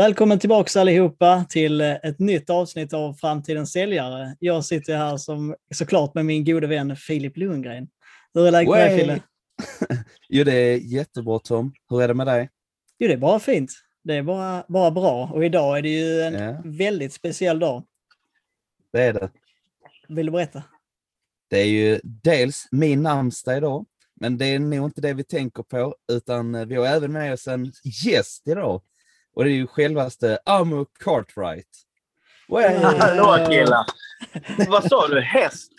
Välkommen tillbaks allihopa till ett nytt avsnitt av Framtidens säljare. Jag sitter här som såklart med min gode vän Filip Lundgren. Hur är läget med dig. Fille? Jo, det är jättebra Tom. Hur är det med dig? Jo, det är bara fint. Det är bara, bara bra. Och idag är det ju en Ja. väldigt speciell dag. Det är det. Vill du berätta? Det är ju dels min namnsdag idag, men det är nog inte det vi tänker på, utan vi har även med oss en gäst idag. Och det är ju självaste Amo Cartwright. Way. Hallå killar! Vad sa du? Häst?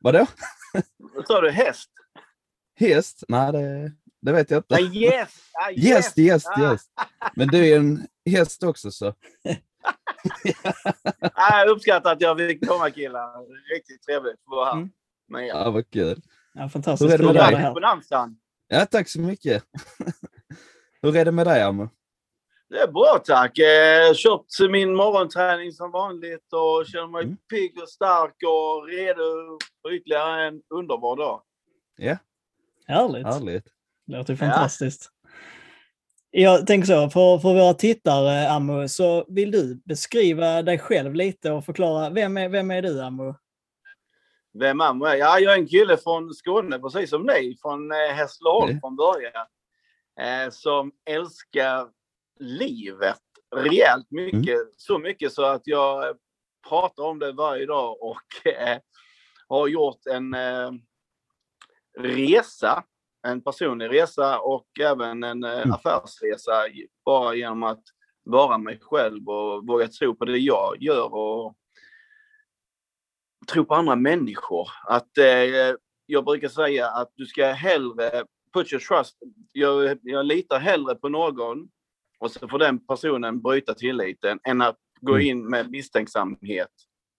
Vadå? Vad sa du? Häst? Häst? Nej, det, det vet jag inte. Nej, yes! Ah, Gäst, gäst, Ah. gäst. Men du är en häst också så. Ah, jag uppskattar att jag fick komma killar. Riktigt trevligt att vara här. Mm. er. Ja, vad kul. Ja, fantastiskt. Hur är det med dig? Ja, tack så mycket. Hur är det med dig Amo? Det är bra tack. Eh, köpt min morgonträning som vanligt och känner mig Mm. pigg och stark och redo för ytterligare en underbar dag. Ja, Härligt. härligt. Det låter fantastiskt. Jag tänker så, för, för våra tittare, Ammo, så vill du beskriva dig själv lite och förklara, vem är, vem är du, Ammo? Vem är jag? Ja, jag är en kille från Skåne, precis som ni, från eh, Hässleholm Mm. från början. Eh, som älskar livet rejält mycket. Så mycket så att jag pratar om det varje dag och eh, har gjort en eh, resa, en personlig resa och även en eh, Mm. affärsresa bara genom att vara mig själv och våga tro på det jag gör och tro på andra människor. Att eh, jag brukar säga att du ska hellre put your trust. Jag, jag litar hellre på någon och så får den personen bryta tilliten än att gå Mm. in med misstänksamhet.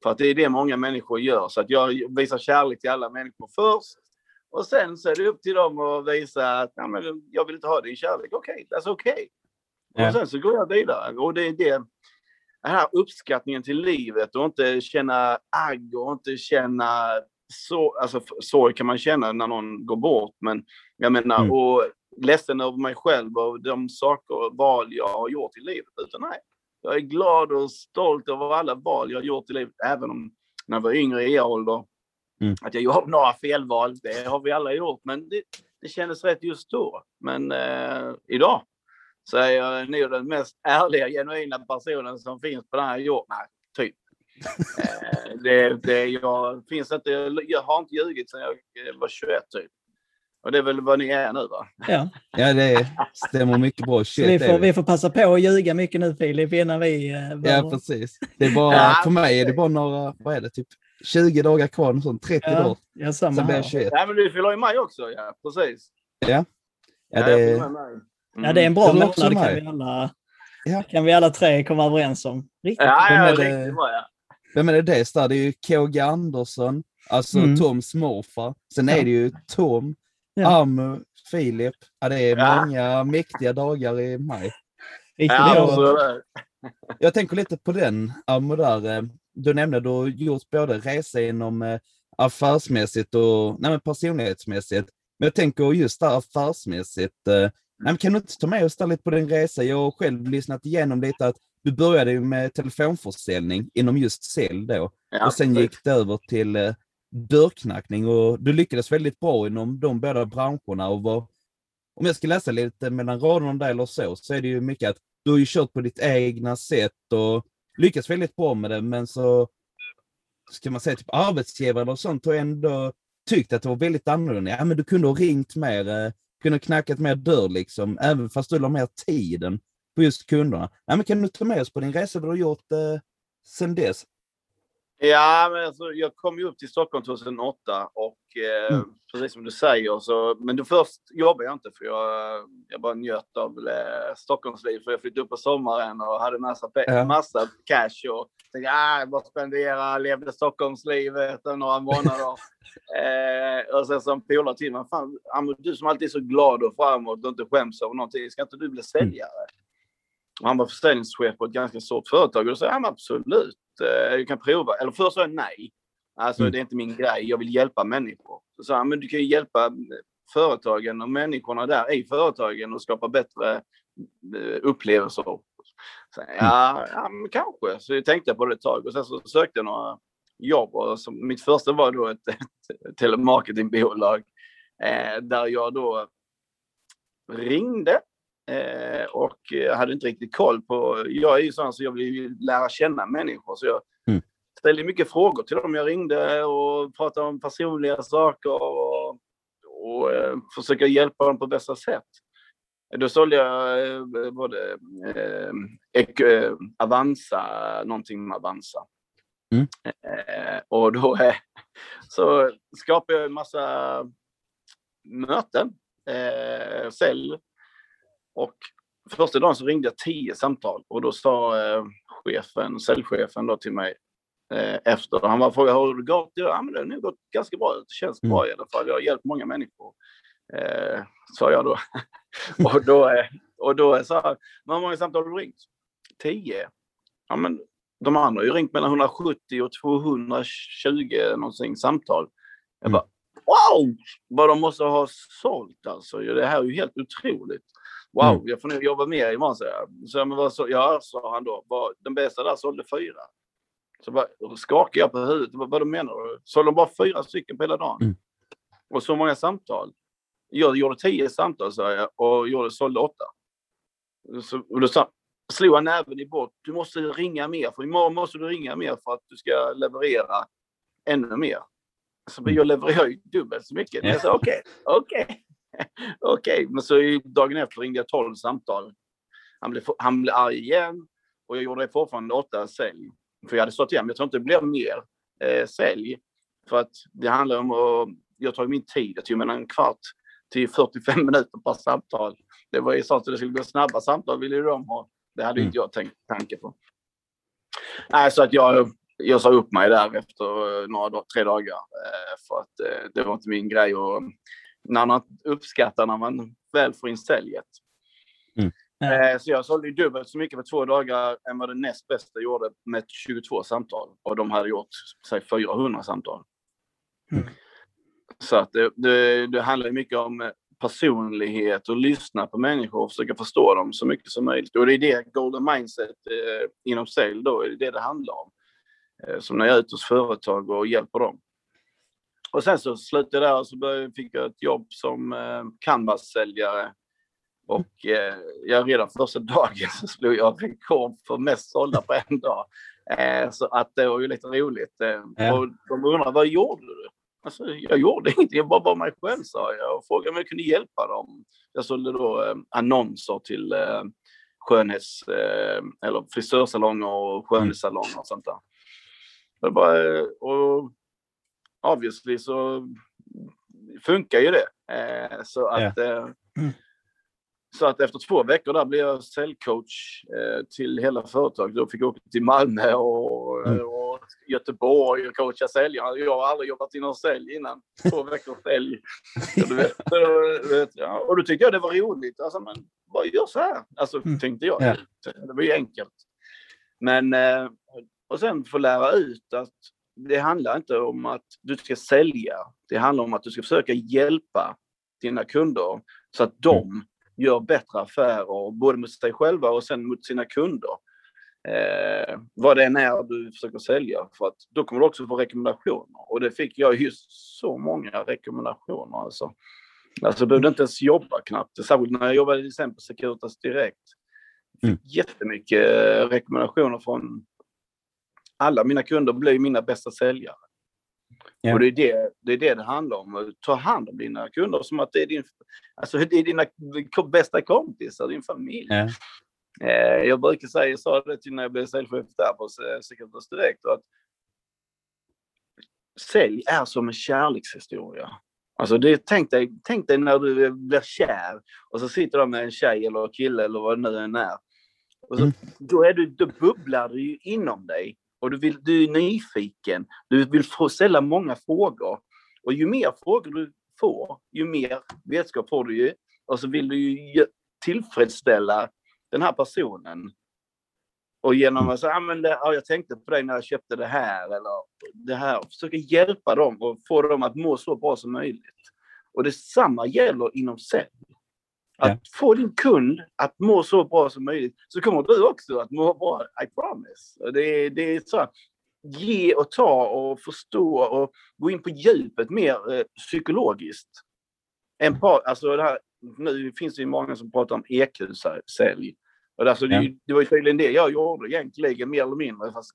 För att det är det många människor gör. Så att jag visar kärlek till alla människor först. Och sen så är det upp till dem att visa att ja, men jag vill inte ha din kärlek. Okej, that's okay. Ja. Och sen så går jag vidare. Och det är det, den här uppskattningen till livet och inte känna agg och inte känna så, alltså sorg kan man känna när någon går bort, men jag menar, Mm. och ledsen över mig själv och de saker och val jag har gjort i livet. Utan nej, jag är glad och stolt över alla val jag har gjort i livet, även om när jag var yngre i ålder, Mm. att jag gjorde några felval, det har vi alla gjort, men det, det kändes rätt just då. Men eh, idag så är jag nog den mest ärliga, genuina personen som finns på den här jorden. Nej, typ. Eh, det, det, jag, finns inte, jag har inte ljugit sedan jag eh, var 21 typ. Och det är väl vad ni är nu va? Ja, Ja, det stämmer mycket bra. så vi Shit, får, vi får passa på att ljuga mycket nu Filip innan vi... eh, Ja, precis. Det är bara, Ja, för mig är det bara några, vad är det, typ 20 dagar kvar, något sånt, 30 ja, dagar. ja, samma Sen blir här. jag 21. Nej men du fyller i maj också, ja precis. Ja, ja det. Mm. Ja, det är en bra låter månad, kan vi, alla, Ja. kan vi alla tre komma överens om. Riktigt. Ja, Vem ja, är det? riktigt bra ja. vem är det det där? Det är ju KG Andersson, alltså Mm. Toms morfar. Sen Ja. är det ju Tom, Ja. Amu, Filip. Ja, det är Ja. många mäktiga dagar i maj. Riktigt Ja, bra. så är det. Jag tänker lite på den, Amu, där. eh, Du nämnde du har gjort både resa inom eh, affärsmässigt och nej, men personlighetsmässigt. Men jag tänker just där affärsmässigt. eh, Nej, kan du inte ta med oss där lite på din resa? Jag har själv lyssnat igenom lite att du började med telefonförsäljning inom just sälj då. Ja, och sen gick det över till dörrknackning och du lyckades väldigt bra inom de båda branscherna. Och var, om jag ska läsa lite mellan raderna där eller så, så är det ju mycket att du har ju kört på ditt egna sätt och lyckats väldigt bra med det, men så ska man säga typ arbetsgivare och sånt har ändå tyckt att det var väldigt annorlunda. Ja, men du kunde ha ringt mer, eh, kunde ha knackat mer dörr liksom, även fast du la mer tiden på just kunderna. Ja, men kan du ta med oss på din resa vad du har gjort eh, sen dess? Ja, men alltså, jag kom ju upp till Stockholm 2008 och eh, mm. precis som du säger så, men då först jobbade jag inte för jag, jag bara njöt av eh, Stockholmsliv för jag flyttade upp på sommaren och hade massa, ja. massa cash och tänkte ah, jag bara spendera, levde Stockholmslivet några månader. eh, och sen som polare till mig, fan, du som alltid är så glad och framåt och inte skäms över någonting, ska inte du bli säljare? Mm. Och han var försäljningschef på ett ganska stort företag och då sa jag absolut, eh, jag kan prova. Eller först sa jag nej. Alltså mm. det är inte min grej, jag vill hjälpa människor. Så sa han, men du kan ju hjälpa eh, företagen och människorna där i företagen och skapa bättre eh, upplevelser. Så, ja, mm. ja kanske. Så jag tänkte på det ett tag och sen så sökte jag några jobb. Och så, mitt första var då ett, ett telemarketingbolag eh, där jag då ringde Eh, och jag hade inte riktigt koll på... Jag är ju sån så jag vill lära känna människor. Så jag mm. ställde mycket frågor till dem jag ringde och pratade om personliga saker och, och eh, försöka hjälpa dem på bästa sätt. Då sålde jag eh, både eh, eh, Avanza, någonting med Avanza. Mm. Eh, och då eh, så skapade jag en massa möten, eh, sälj och första dagen så ringde jag tio samtal och då sa eh, chefen, säljchefen då till mig eh, efter. Han var frågade hur det gått? Ja, men det har nog gått ganska bra. Det känns mm. bra i alla fall. Jag har hjälpt många människor. Eh, sa jag då. och då, eh, och då sa han, hur många samtal har du ringt? Tio. Ja, men de andra har ju ringt mellan 170 och 220 någonting samtal. Jag mm. bara, wow! Vad de måste ha sålt alltså. Det här är ju helt otroligt. Wow, mm. jag får nog jobba mer imorgon, så jag. Så, men vad så, ja, sa han då. Var, den bästa där sålde fyra. Så bara, skakade jag på huvudet. Vad, vad menar du? Sålde de bara fyra stycken på hela dagen? Mm. Och så många samtal. Jag gjorde tio samtal, sa jag, och gjorde, sålde åtta. Så, och då sa, slog han näven i bort. Du måste ringa mer, för imorgon måste du ringa mer för att du ska leverera ännu mer. Så jag levererar ju dubbelt så mycket. Jag sa okej, okay, okej. Okay. Okej, okay. men så dagen efter ringde jag 12 samtal. Han blev, han blev arg igen och jag gjorde fortfarande åtta sälj. För jag hade stått igen, men jag tror inte det blir mer eh, sälj. För att det handlar om att, jag tar min tid, jag tog mellan en kvart till 45 minuter per samtal. Det var ju så att det skulle gå snabba samtal ville de ha. Det hade mm. inte jag tänkt tanke på. Nej, så att jag, jag sa upp mig där efter några, tre dagar. Eh, för att eh, det var inte min grej att när man uppskattar när man väl får in säljet. Mm. Eh, så jag sålde dubbelt så mycket på två dagar än vad det näst bästa gjorde med 22 samtal. Och de hade gjort, säg 400 samtal. Mm. Så att det, det, det handlar mycket om personlighet och lyssna på människor och försöka förstå dem så mycket som möjligt. Och det är det Golden Mindset eh, inom sälj då, är det det handlar om. Eh, som när jag är ute hos företag och hjälper dem. Och sen så slutade jag där och så började, fick jag ett jobb som eh, canvas-säljare. Och eh, jag redan första dagen så slog jag rekord för mest sålda på en dag. Eh, så att det var ju lite roligt. Eh. Och de undrade, vad gjorde du? Alltså, jag gjorde ingenting, jag bara var mig själv sa jag och frågade om jag kunde hjälpa dem. Jag sålde då eh, annonser till eh, skönhets eh, eller frisörsalonger och skönhetssalonger och sånt där. Och, bara, och obviously så funkar ju det. Eh, så att yeah. mm. Så att efter två veckor där blev jag säljcoach eh, till hela företaget. Då fick jag åka till Malmö och, mm. och Göteborg och coacha säljare. Jag har aldrig jobbat inom sälj innan. Två veckor sälj. du vet, du vet, ja. Och då tyckte jag det var roligt. Alltså, men bara gör så här. Alltså mm. tänkte jag. Yeah. Det var ju enkelt. Men eh, och sen få lära ut att det handlar inte om att du ska sälja. Det handlar om att du ska försöka hjälpa dina kunder så att de mm. gör bättre affärer, både mot sig själva och sen mot sina kunder. Eh, vad det än är du försöker sälja, för att då kommer du också få rekommendationer. Och det fick jag just så många rekommendationer. Alltså, alltså jag behövde inte ens jobba knappt. Särskilt när jag jobbade till exempel Securitas Direkt. Fick mm. jättemycket rekommendationer från alla mina kunder blir mina bästa säljare. Yeah. Och det är det, det är det det handlar om. Ta hand om dina kunder som att det är, din, alltså det är dina bästa kompisar, din familj. Yeah. Eh, jag brukar säga, jag sa det till när jag blev säljchef där på Securitas Direkt, att sälj är som en kärlekshistoria. Alltså det, tänk, dig, tänk dig när du blir kär och så sitter du med en tjej eller kille eller vad det nu än är. Och så, Mm. då, är du, då bubblar det ju inom dig och du, vill, du är nyfiken. Du vill få ställa många frågor. Och ju mer frågor du får, ju mer vetskap får du ju. Och så vill du ju tillfredsställa den här personen. Och genom att säga, ah, men det, ja, jag tänkte på dig när jag köpte det här eller det här. Försöka hjälpa dem och få dem att må så bra som möjligt. Och detsamma gäller inom sälj. Att Ja. få din kund att må så bra som möjligt så kommer du också att må bra, I promise. Det, är- det är så ge och ta och förstå och gå in på djupet mer eh, psykologiskt. En par, alltså det här, nu finns det ju många som pratar om EQ-sälj. Och det, alltså, det, är ju- det var ju tydligen det jag gjorde egentligen, mer eller mindre, fast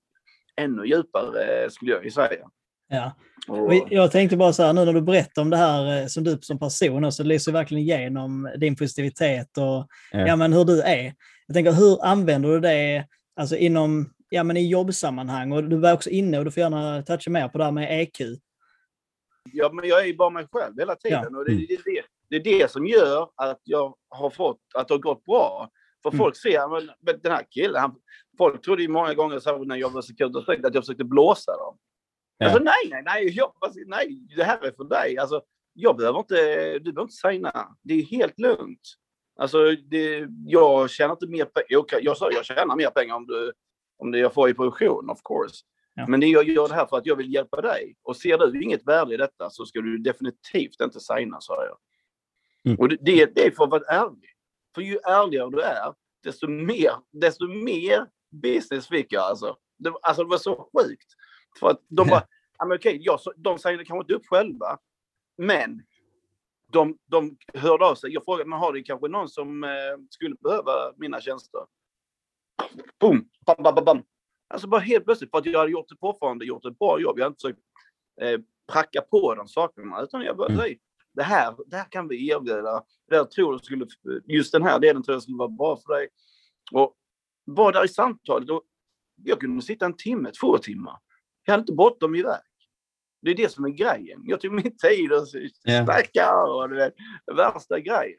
ännu djupare eh, skulle jag ju säga. Ja. Och, jag tänkte bara så här, nu när du berättar om det här eh, som du som person, så lyser verkligen igenom din positivitet och Ja. ja. men hur du är. Jag tänker, hur använder du det alltså inom, ja, men i jobbsammanhang? Och du var också inne, och du får gärna toucha mer på det här med EQ. Ja, men jag är ju bara mig själv hela tiden. Ja. Och det, Mm. det, det, det är det som gör att jag har fått, att det har gått bra. För Mm. folk ser, men, men den här killen, han, folk trodde ju många gånger så när jag var sekretär att jag försökte blåsa dem. Ja. Alltså nej, nej, nej, jag, nej, det här är för dig. Alltså, jag behöver inte, du behöver inte signa. Det är helt lugnt. Alltså, det, jag tjänar inte mer pengar. Jag, jag sa jag tjänar mer pengar om, du, om det jag får i produktion, of course. Ja. Men det jag gör det här för att jag vill hjälpa dig. Och ser du inget värde i detta så ska du definitivt inte signa, sa jag. Mm. Och det, det, det är för att vara ärlig. För ju ärligare du är, desto mer, desto mer business fick jag alltså. Det, alltså det var så sjukt. För att de bara, ja, men okej, jag, de signade kanske inte upp själva. Men de, de hörde av sig. Jag frågade, men har det kanske någon som eh, skulle behöva mina tjänster? Boom! Bam, bam, bam, bam. Alltså bara helt plötsligt, för att jag hade gjort det fortfarande, gjort ett bra jobb. Jag hade inte försökt eh, pracka på de sakerna, utan jag bara, Mm. säger, det här, det här kan vi erbjuda. Det här tror jag skulle, just den här delen tror jag skulle vara bra för dig. Och var där i samtalet och jag kunde sitta en timme, två timmar. Jag hade inte bråttom iväg. Det är det som är grejen. Jag tog min tid och Ja. snacka och du vet, värsta grejen.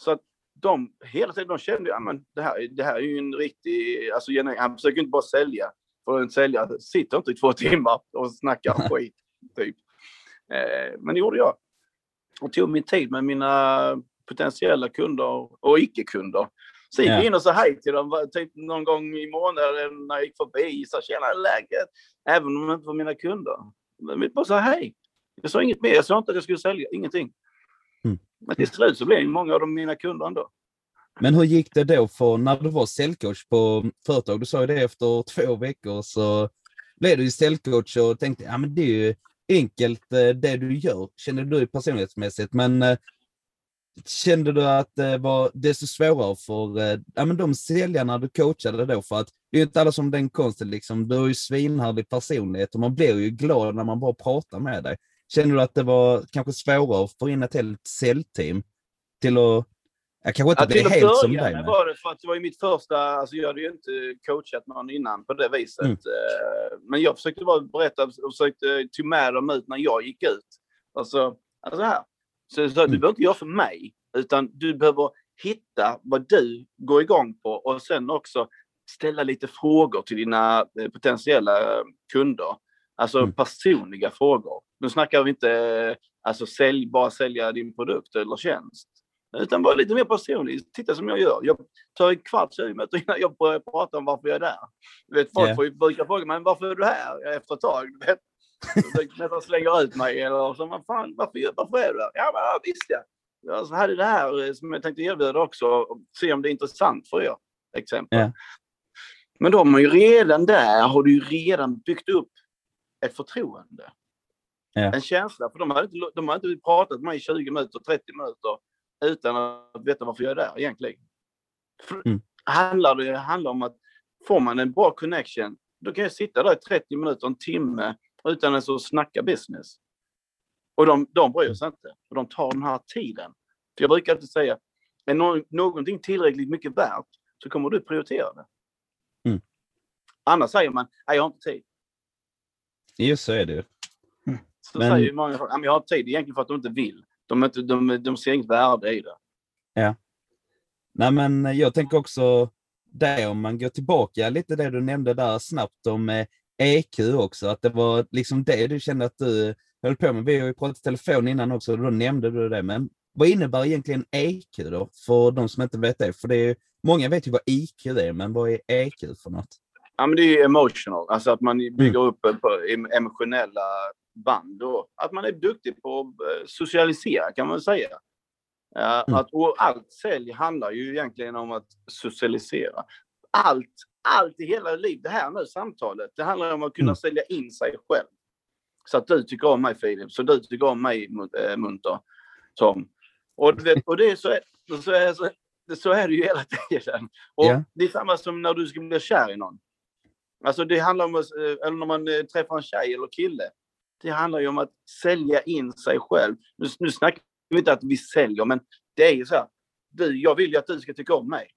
Så att de hela tiden de kände att men det, här, det här är ju en riktig, alltså han försöker inte bara sälja. För en säljare sitter inte i två timmar och snackar skit. Typ. Eh, men det gjorde jag. Och tog min tid med mina potentiella kunder och icke-kunder. Så gick Ja. jag in och sa hej till dem typ någon gång i månaden när jag gick förbi. Så tjena, läget? Även om de inte var mina kunder. Men vi bara sa hej. Jag sa inget mer. Jag sa inte att jag skulle sälja. Ingenting. Mm. Men till slut så blev många av dem mina kunder ändå. Men hur gick det då för när du var säljcoach på företag? Du sa ju det efter två veckor så blev du ju säljcoach och tänkte ja men det är ju enkelt eh, det du gör, kände du personlighetsmässigt. Men eh, kände du att det var desto svårare för eh, ja, men de säljarna du coachade då? För att det är ju inte alla som den konsten liksom. Du har ju svinhärlig personlighet och man blir ju glad när man bara pratar med dig. Kände du att det var kanske svårare att få in ett helt säljteam till att jag kanske inte Ja, blir till att helt som dig. Men... var det för att det var ju mitt första, alltså jag hade ju inte coachat någon innan på det viset. Mm. Eh, Men jag försökte bara berätta och försökte ta med dem ut när jag gick ut. Alltså, alltså här. Så jag sa, du Mm. behöver inte göra för mig, utan du behöver hitta vad du går igång på och sen också ställa lite frågor till dina eh, potentiella kunder. Alltså Mm. personliga frågor. Nu snackar vi inte eh, alltså sälj, bara sälja din produkt eller tjänst. Utan vara lite mer personlig. Titta som jag gör. Jag tar en kvart, 20 minuter innan jag börjar prata om varför jag är där. Du vet, folk ju brukar fråga men varför är du här efter ett tag? Du vet, nästan slänger ut mig eller så. Men fan, varför, varför är du där? Ja, men ja, visst ja. Jag så hade det här eh, som jag tänkte erbjuda också. Och se om det är intressant för er. Exempel. Ja. Men de har ju redan där, har du ju redan byggt upp ett förtroende. Ja. En känsla. För de hade, inte, de hade inte pratat med mig i 20 minuter, 30 minuter utan att veta varför jag är där egentligen. För Mm. handlar det handlar om att får man en bra connection, då kan jag sitta där i 30 minuter, en timme utan ens att snacka business. Och de, de bryr sig inte. Och de tar den här tiden. För jag brukar alltid säga, är nå- någonting tillräckligt mycket värt så kommer du prioritera det. Mm. Annars säger man, nej jag har inte tid. Just så är det ju. Så Men- säger många "Ja, jag har inte tid egentligen för att de inte vill. De, är inte, de, de ser inget värde i det. Nej, men jag tänker också det om man går tillbaka lite det du nämnde där snabbt om eh, EQ också, att det var liksom det du kände att du höll på med. Vi har ju pratat telefon innan också, och då nämnde du det. Men vad innebär egentligen EQ då, för de som inte vet det? För det är, många vet ju vad IQ är, men vad är EQ för något? Ja, men det är ju emotional, alltså att man bygger upp emotionella band. Och att man är duktig på att eh, socialisera kan man säga. Mm. att, och allt sälj handlar ju egentligen om att socialisera. Allt, allt i hela livet, det här nu samtalet, det handlar om att kunna Mm. sälja in sig själv. Så att du tycker om mig Filip, så du tycker om mig äh, Munter, Tom. Och, vet, och det är så, så, är, så, så är det ju hela tiden. Och Ja. det är samma som när du ska bli kär i någon. Alltså det handlar om, eh, eller när man eh, träffar en tjej eller kille. Det handlar ju om att sälja in sig själv. Nu, nu snackar vi inte att vi säljer, men det är ju så här. Du, jag vill ju att du ska tycka om mig.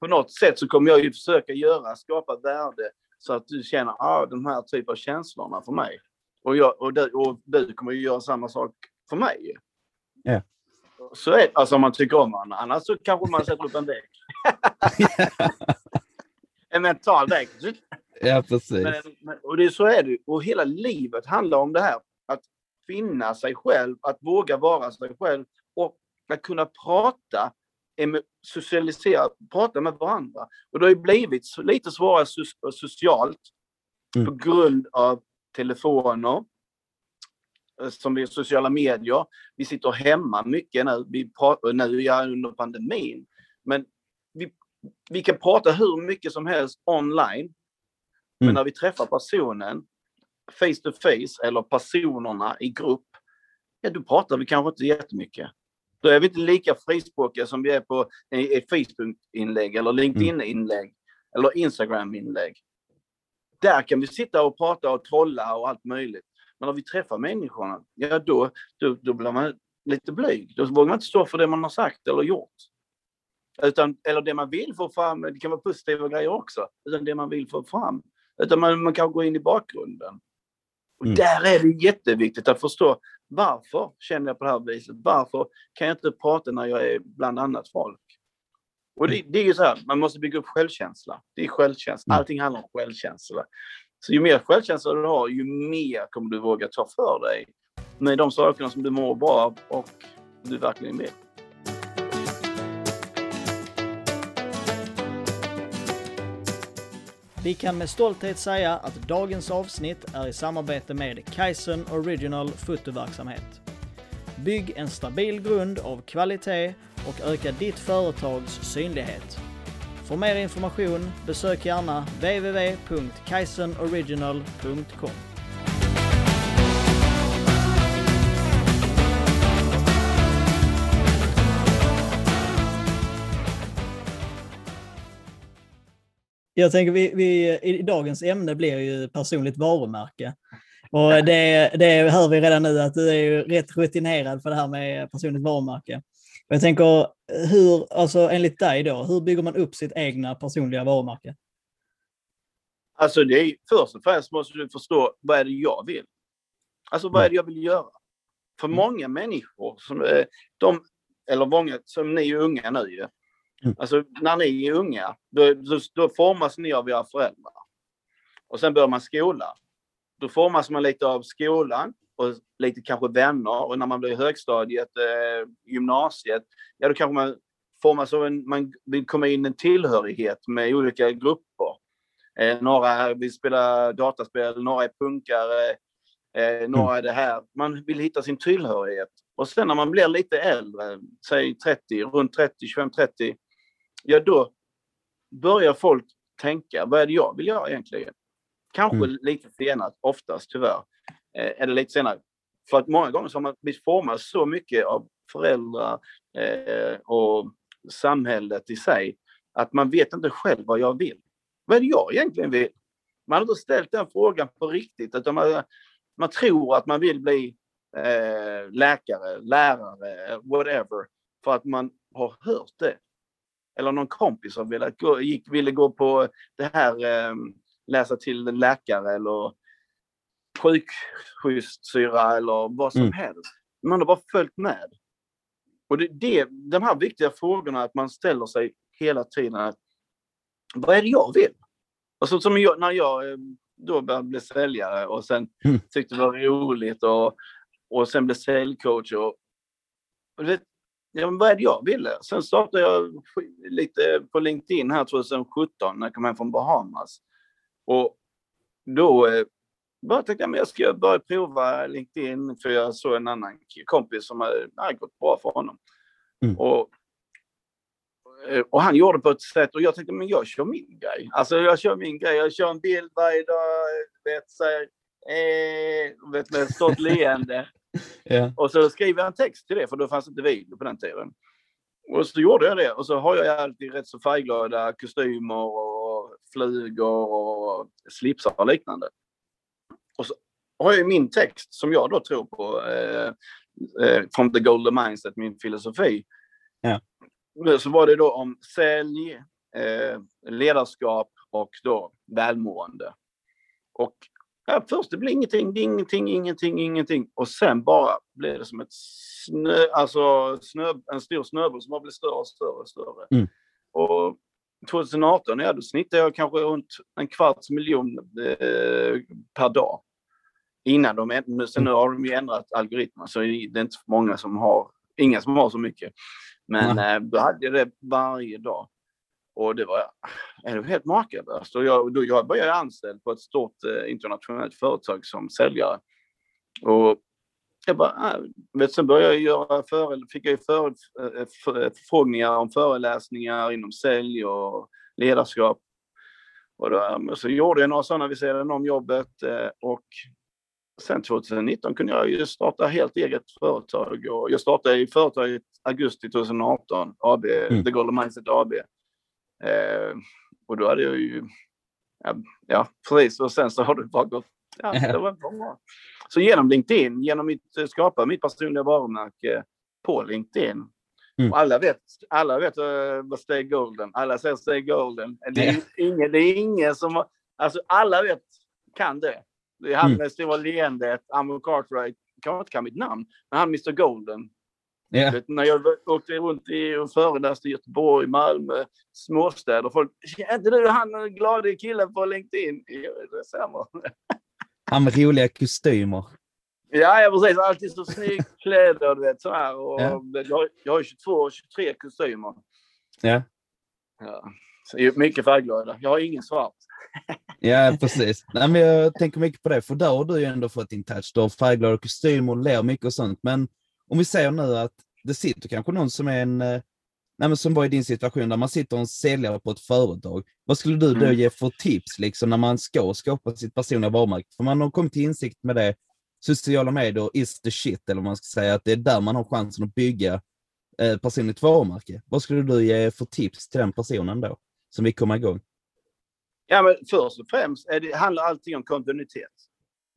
På något sätt så kommer jag ju försöka göra, skapa värde så att du känner ah, de här typen av känslorna för mig. Och, jag, och, du, och du kommer ju göra samma sak för mig. Ja. Så är alltså om man tycker om varandra. Annars så kanske man sätter upp en vägg. en mental vägg. ja, precis. Men, men, och det, så är det. Och hela livet handlar om det här. Att finna sig själv, att våga vara sig själv och att kunna prata, socialisera, prata med varandra. Och det har ju blivit lite svårare so- socialt Mm. på grund av telefoner, eh, som vi sociala medier. Vi sitter hemma mycket nu. Vi pratar, nu jag under pandemin. Men vi, vi kan prata hur mycket som helst online. Men Mm. när vi träffar personen face to face eller personerna i grupp, ja då pratar vi kanske inte jättemycket. Då är vi inte lika frispråkiga som vi är på ett Facebook-inlägg eller LinkedIn-inlägg eller Instagram-inlägg. Där kan vi sitta och prata och trolla och allt möjligt. Men när vi träffar människorna, ja då, då, då blir man lite blyg. Då vågar man inte stå för det man har sagt eller gjort. Utan, eller det man vill få fram, det kan vara positiva grejer också, utan det man vill få fram. Utan man, man kan gå in i bakgrunden. Och Mm. där är det jätteviktigt att förstå varför känner jag på det här viset? Varför kan jag inte prata när jag är bland annat folk? Och det, det är ju så här, man måste bygga upp självkänsla. Det är självkänsla. Mm. Allting handlar om självkänsla. Så ju mer självkänsla du har, ju mer kommer du våga ta för dig med de sakerna som du mår bra av och du verkligen vill. Vi kan med stolthet säga att dagens avsnitt är i samarbete med Kaizen Original fotoverksamhet. Bygg en stabil grund av kvalitet och öka ditt företags synlighet. För mer information besök gärna www.kaizenoriginal.com. Jag tänker vi, vi, i dagens ämne blir ju personligt varumärke. Och det, det hör vi redan nu att du är ju rätt rutinerad för det här med personligt varumärke. Och jag tänker, hur, alltså enligt dig då, hur bygger man upp sitt egna personliga varumärke? Alltså det är, först och främst måste du förstå vad är det jag vill. Alltså vad är det jag vill göra? För Mm. många människor, som, eh, de, eller många som ni är unga nu. Alltså när ni är unga, då, då, då formas ni av era föräldrar. Och sen börjar man skola. Då formas man lite av skolan och lite kanske vänner. Och när man blir i högstadiet, eh, gymnasiet, ja då kanske man formas av en, man vill komma in i en tillhörighet med olika grupper. Eh, några vill spela dataspel, några är punkare, eh, några är det här. Man vill hitta sin tillhörighet. Och sen när man blir lite äldre, säg 30, runt 30, 25, 30, ja då börjar folk tänka, vad är det jag vill göra egentligen? Kanske Mm. lite senare, oftast tyvärr, eh, det lite senare. För att många gånger så har man blivit formad så mycket av föräldrar eh, och samhället i sig, att man vet inte själv vad jag vill. Vad är det jag egentligen vill? Man har inte ställt den frågan på riktigt, utan man, man tror att man vill bli eh, läkare, lärare, whatever, för att man har hört det. Eller någon kompis har velat gå, gick, ville gå på det här, eh, läsa till läkare eller sjuksköterskesyra eller vad som Mm. helst. Man har bara följt med. Och det, det, de här viktiga frågorna att man ställer sig hela tiden. Att, vad är det jag vill? Alltså som jag, när jag eh, då började bli säljare och sen Mm. tyckte det var roligt och, och sen blev säljcoach och, och du vet, ja, men vad är det jag ville? Sen startade jag lite på LinkedIn här 2017 när jag kom hem från Bahamas. Och då eh, bara tänkte jag, men jag ska börja prova LinkedIn för jag såg en annan kompis som hade, gått bra för honom. Mm. Och, eh, och han gjorde på ett sätt och jag tänkte, men jag kör min grej. Alltså jag kör min grej, jag kör en bild varje dag, vet, säger, eh, vet med ett stort leende. Ja. Och så skriver jag en text till det, för då fanns inte video på den tiden. Och så gjorde jag det. Och så har jag alltid rätt så färgglada kostymer och flugor och slipsar och liknande. Och så har jag min text som jag då tror på, eh, eh, from the golden mindset, min filosofi. Ja. Så var det då om sälj, eh, ledarskap och då välmående. Och Ja, först det blir ingenting, det ingenting, ingenting, ingenting. Och sen bara blir det som ett snö, alltså snö, en stor snöboll som bara blir större och större och större. Mm. Och 2018, ja, då snittade jag kanske runt en kvarts miljon eh, per dag. Innan de, änd- sen nu har de ju ändrat algoritmen så det är inte många som har, inga som har så mycket. Men eh, då hade jag det varje dag. Och det var, eh, det helt makalöst. Och jag, då jag började anställd på ett stort eh, internationellt företag som säljare. Och jag bara, äh, vet, sen började jag göra före, fick jag före, eh, för- förfrågningar om föreläsningar inom sälj och ledarskap. Och då, eh, så gjorde jag några sådana vid sidan om jobbet eh, och sen 2019 kunde jag ju starta helt eget företag och jag startade i företaget augusti 2018, AB, Mm. The Golden Mindset AB. Eh, och då hade jag ju, ja, ja precis, och sen så har det bara gått, ja, det var bra. Så genom LinkedIn, genom mitt, eh, skapa mitt personliga varumärke på LinkedIn. Mm. Alla vet, alla vet uh, vad Stay Golden, alla säger Stay Golden. Det är, ingen, det är ingen som, alltså alla vet, kan det. Det är han Mm. med stora leendet, Amon Cartwright, kanske inte kan mitt namn, men han Mr Golden. Ja. Vet, när jag åkte runt i och föreläste i Göteborg, Malmö, småstäder. Folk, inte du han glada killen på LinkedIn? Jo, det stämmer. Han med roliga kostymer. Ja, ja, precis. Alltid så snyggt kläder, du vet så här. Och Ja. jag, jag har ju 22, 23 kostymer. Ja. Ja. Är mycket färgglada. Jag har ingen svart. Ja, precis. Nej, men jag tänker mycket på det, för där har du ju ändå fått din touch. Du har färgglada kostymer, ler mycket och sånt. Men om vi säger nu att det sitter kanske någon som är en, eh, nej, som var i din situation, där man sitter och säljer på ett företag. Vad skulle du då Mm. ge för tips liksom, när man ska skapa sitt personliga varumärke? För man har kommit till insikt med det, sociala medier is the shit, eller vad man ska säga, att det är där man har chansen att bygga eh, personligt varumärke. Vad skulle du ge för tips till den personen då, som vill komma igång? Ja, men först och främst är det, handlar allting om kontinuitet.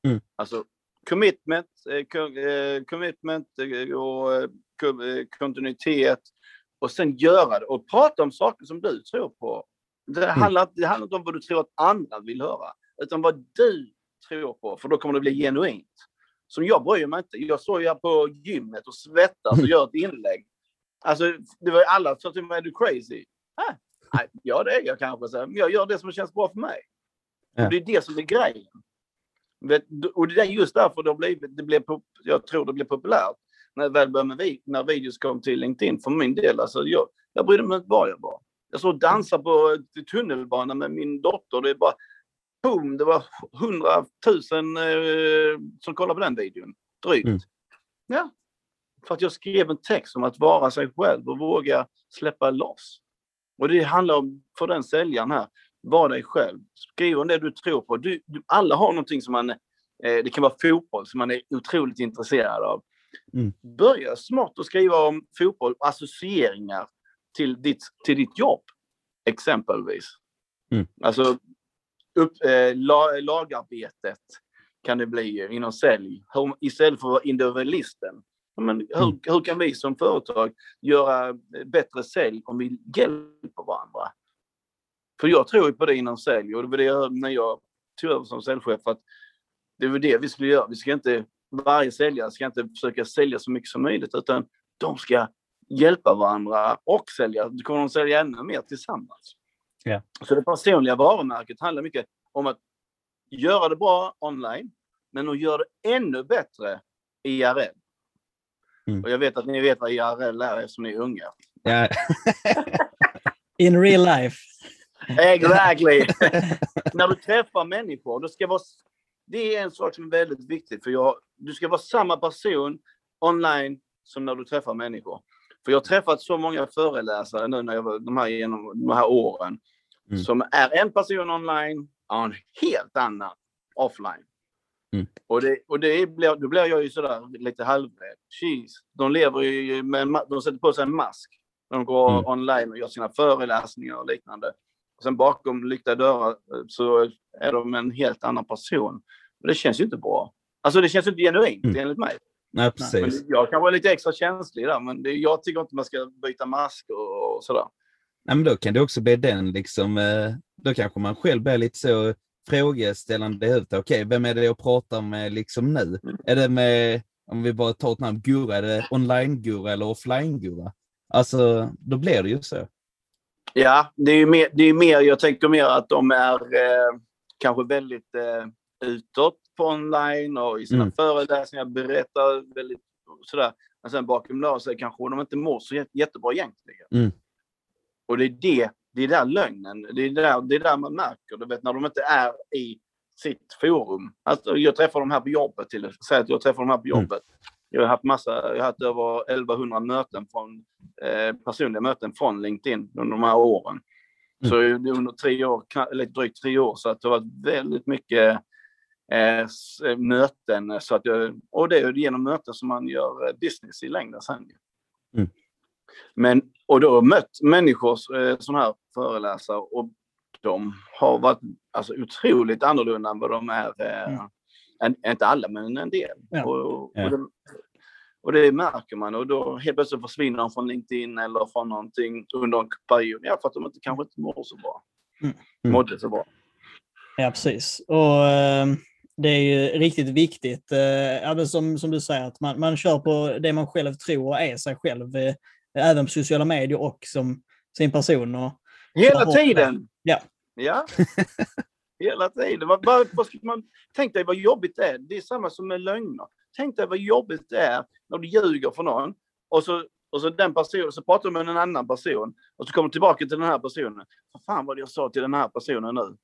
Mm. Alltså commitment, eh, eh, commitment eh, och ko- kontinuitet och sen göra det och prata om saker som du tror på. Det handlar, det handlar inte om vad du tror att andra vill höra, utan vad du tror på, för då kommer det bli genuint. Som jag bryr mig inte. Jag står ju här på gymmet och svettas och gör ett inlägg. Alltså, det var ju alla som sa till mig, är du crazy? Ah, nej, ja, det är jag kanske. Men jag gör det som känns bra för mig. Ja. Och det är det som är grejen. Och det är just därför det, har blivit, det blev, jag tror det blev populärt. När jag väl började med vid, när videos kom till LinkedIn för min del. Alltså jag, jag brydde mig inte vad jag var. Jag såg dansa på eh, tunnelbanan med min dotter. Det är bara boom, det var hundratusen eh, som kollade på den videon. Drygt. Mm. Ja. För att jag skrev en text om att vara sig själv och våga släppa loss. Och det handlar om, för den säljaren här, var dig själv. Skriv om det du tror på. Du, du, alla har någonting som man, eh, det kan vara fotboll som man är otroligt intresserad av. Mm. Börja smart att skriva om fotboll, associeringar till ditt, till ditt jobb, exempelvis. Mm. Alltså, upp, eh, la, lagarbetet kan det bli inom sälj. Hur, istället för att vara individualisten. Men hur, Mm. hur kan vi som företag göra eh, bättre sälj om vi hjälper varandra? För jag tror ju på det inom sälj och det var det jag, när jag tog över som säljchef att det är väl det vi skulle göra. Vi ska inte, varje säljare ska inte försöka sälja så mycket som möjligt, utan de ska hjälpa varandra och sälja. Då kommer de sälja ännu mer tillsammans. Ja. Så det personliga varumärket handlar mycket om att göra det bra online, men att göra det ännu bättre IRL. Mm. Och jag vet att ni vet vad IRL är eftersom ni är unga. Ja. In real life. Exactly! När du träffar människor, det ska vara... Det är en sak som är väldigt viktig, för jag, du ska vara samma person online som när du träffar människor. För jag har träffat så många föreläsare nu när jag var de här, genom de här åren, Mm. som är en person online och en helt annan offline. Mm. Och, det, och det blir, då blir jag ju sådär lite halvrädd. Jeez, de lever ju med, de sätter på sig en mask. De går Mm. online och gör sina föreläsningar och liknande. Och sen bakom lyckta dörrar eh, så är de en helt annan person. Och det känns ju inte bra. Alltså det känns inte genuint Mm. enligt mig. Nej, Men precis. jag kan vara lite extra känslig där, men det, jag tycker inte man ska byta mask och, och sådär. Nej, men då kan det också bli den liksom, eh, då kanske man själv blir lite så frågeställande i huvudet. Okej, vem är det jag pratar med liksom nu? Mm. Är det med, om vi bara tar ett namn, Gurra, är det online-Gurra eller offline-Gurra? Alltså, då blir det ju så. Ja, det är ju mer, det är mer jag tänker mer att de är eh, kanske väldigt eh, utåt på online och i sina Mm. föreläsningar berättar väldigt sådär. Men sen bakom låset kanske de inte mår så jät- jättebra egentligen. Mm. Och det är det, det är där lögnen, det är där, det är där man märker, du vet när de inte är i sitt forum. Alltså, jag träffar dem här på jobbet till Säg att jag träffar dem här på Mm. Jag har haft massa, jag har haft över 1100 möten från, eh, personliga möten från LinkedIn under de här åren. Så det är under tre år, eller drygt tre år, så att det har varit väldigt mycket eh, eh, möten. Så att jag, och det är genom möten som man gör eh, business i längden sen. Mm. Men, och då har jag mött människor, eh, sådana här föreläsare, och de har varit alltså, otroligt annorlunda än vad de är. Eh, Mm. En, inte alla, men en del. Ja. Och, Ja. och, det, och det märker man. Och då helt plötsligt försvinner de från LinkedIn eller från någonting under en period. Ja, för att de inte, kanske inte mår så bra. Mm. Mm. Mådde så bra. Ja, precis. Och eh, det är ju riktigt viktigt, eh, ja, som, som du säger, att man, man kör på det man själv tror och är sig själv, eh, även på sociala medier och som sin person. Och, Hela tiden! Ja. Ja. Hela tiden. Vad, vad, vad ska man, tänk dig vad jobbigt det är. Det är samma som med lögner. Tänk dig vad jobbigt det är när du ljuger för någon och så, och så den personen, så pratar du med en annan person och så kommer du tillbaka till den här personen. Vad fan var det jag sa till den här personen nu?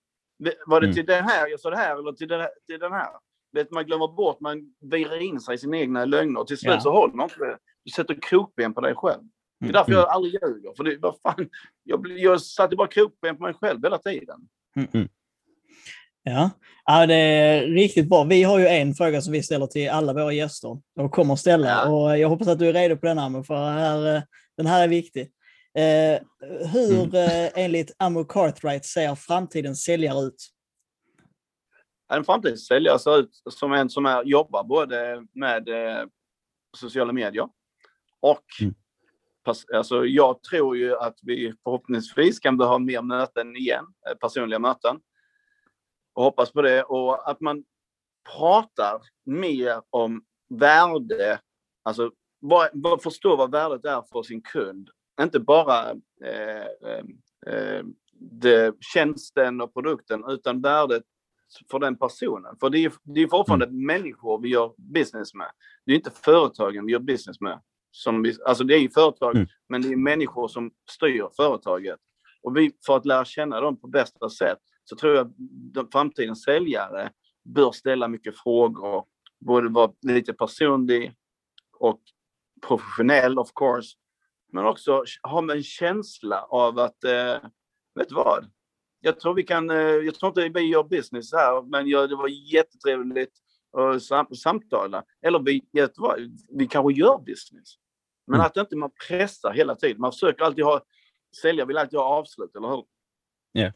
Var det Mm. till den här jag sa det här eller till den här? Till den här? Vet, man glömmer bort, man virar in sig i sina egna lögner och till slut Ja. så håller man inte det. Du sätter krokben på dig själv. Det är Mm. därför jag aldrig ljuger. För det, vad fan, jag, jag satte bara krokben på mig själv hela tiden. Ja. ja, det är riktigt bra. Vi har ju en fråga som vi ställer till alla våra gäster och kommer ställa. Ja. Och jag hoppas att du är redo på den, Amo, för här, eh, den här är viktig. Eh, hur, Mm. eh, enligt Amo Cartwright, ser framtidens säljare ut? En framtidssäljare ser ut som en som är, jobbar både med eh, sociala medier och Mm. alltså jag tror ju att vi förhoppningsvis kan ha mer möten igen, eh, personliga möten. Och hoppas på det. Och att man pratar mer om värde, alltså vad, vad, förstå vad värdet är för sin kund. Inte bara eh, eh, eh, det, tjänsten och produkten, utan värdet för den personen. För det är, det är fortfarande människor vi gör business med. Det är inte företagen vi gör business med. Som vi, alltså det är ju företag, Mm. men det är människor som styr företaget. Och vi, för att lära känna dem på bästa sätt så tror jag att de framtidens säljare bör ställa mycket frågor. Både vara lite personlig och professionell of course. Men också ha en känsla av att, eh, vet du vad? Jag tror vi kan, eh, jag tror inte vi gör business här, men jag, det var jättetrevligt att sam, samtala. Eller vi, vet du vad? vi kanske gör business. Men Mm. att inte man pressar hela tiden. Man försöker alltid ha, sälja vill alltid ha avslut, eller hur? Ja.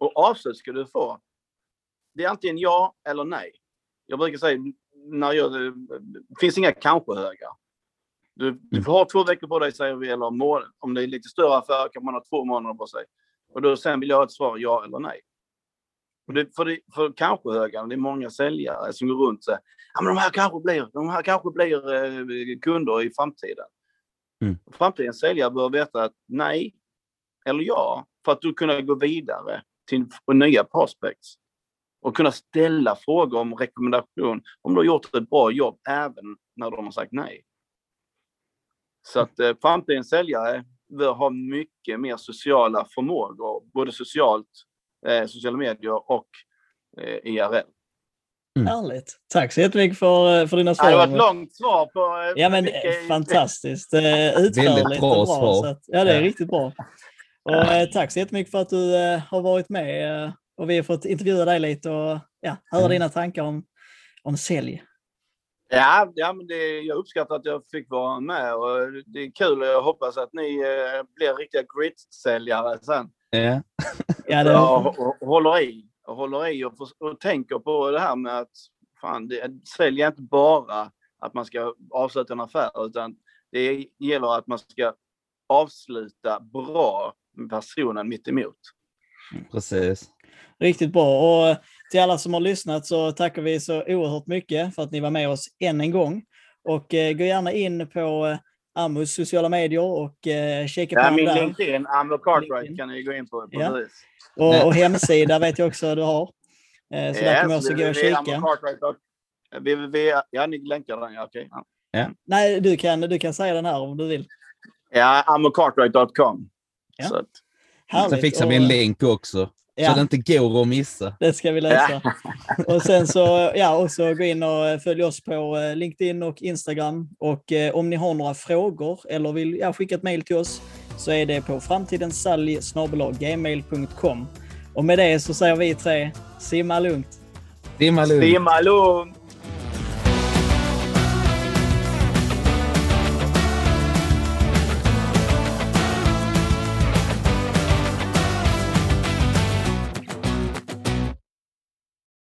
Och avslut ska du få. Det är antingen ja eller nej. Jag brukar säga, när jag, det finns inga kanske-högar. Du, du får ha två veckor på dig, säger vi, eller må- om det är lite större affär kan man ha två månader på sig. Och då sen vill jag ha ett svar, ja eller nej. Och det, för, det, för kanske höga, det är många säljare som går runt och säger ja, men de här kanske blir, de här kanske blir eh, kunder i framtiden. Mm. Framtidens säljare bör veta att nej eller ja, för att du kunna gå vidare till nya prospects och kunna ställa frågor om rekommendation om du har gjort ett bra jobb även när de har sagt nej. Så att eh, framtidens säljare bör ha mycket mer sociala förmågor, både socialt, eh, sociala medier och eh, IRL. Mm. Härligt. Tack så jättemycket för, eh, för dina svar. Det var ett långt svar på... eh, Ja, men mycket- fantastiskt. Eh, Utförligt bra och bra. svar. Så att, ja, det är Ja. riktigt bra. Och, eh, tack så jättemycket för att du eh, har varit med eh, och vi har fått intervjua dig lite och ja, höra Mm. dina tankar om, om sälj. Ja, ja men det, jag uppskattar att jag fick vara med och det är kul och jag hoppas att ni eh, blir riktiga grit-säljare sen. Ja. Ja, det, Ja, och, och håller i och håller i och, för, och tänker på det här med att fan, det, sälj är inte bara att man ska avsluta en affär utan det gäller att man ska avsluta bra personen mitt emot. Precis. Riktigt bra. Och eh, till alla som har lyssnat så tackar vi så oerhört mycket för att ni var med oss än en gång. Och eh, gå gärna in på eh, Amus sociala medier och eh, kika på Ja, honom min där. LinkedIn, Amlo Cartwright, LinkedIn. kan ni gå in på. Ja. Precis. Och, och hemsida vet jag också att du har. Eh, så där kommer jag också gå och kika. www. Ja, ni länkar den. Ja, okej. Ja. Nej, du kan, du kan säga den här om du vill. Ja, amocartwright.com. Ja. Så att, Härligt. Sen fixar vi en Och, länk också. Ja. Så det inte går att missa. Det ska vi lösa. Och sen så, ja, också gå in och följ oss på eh, LinkedIn och Instagram. Och eh, om ni har några frågor eller vill ja, skicka ett mejl till oss så är det på framtidensalj.gmail.com. Och med det så säger vi tre, simma lugnt. Dimma lugnt. Simma lugnt!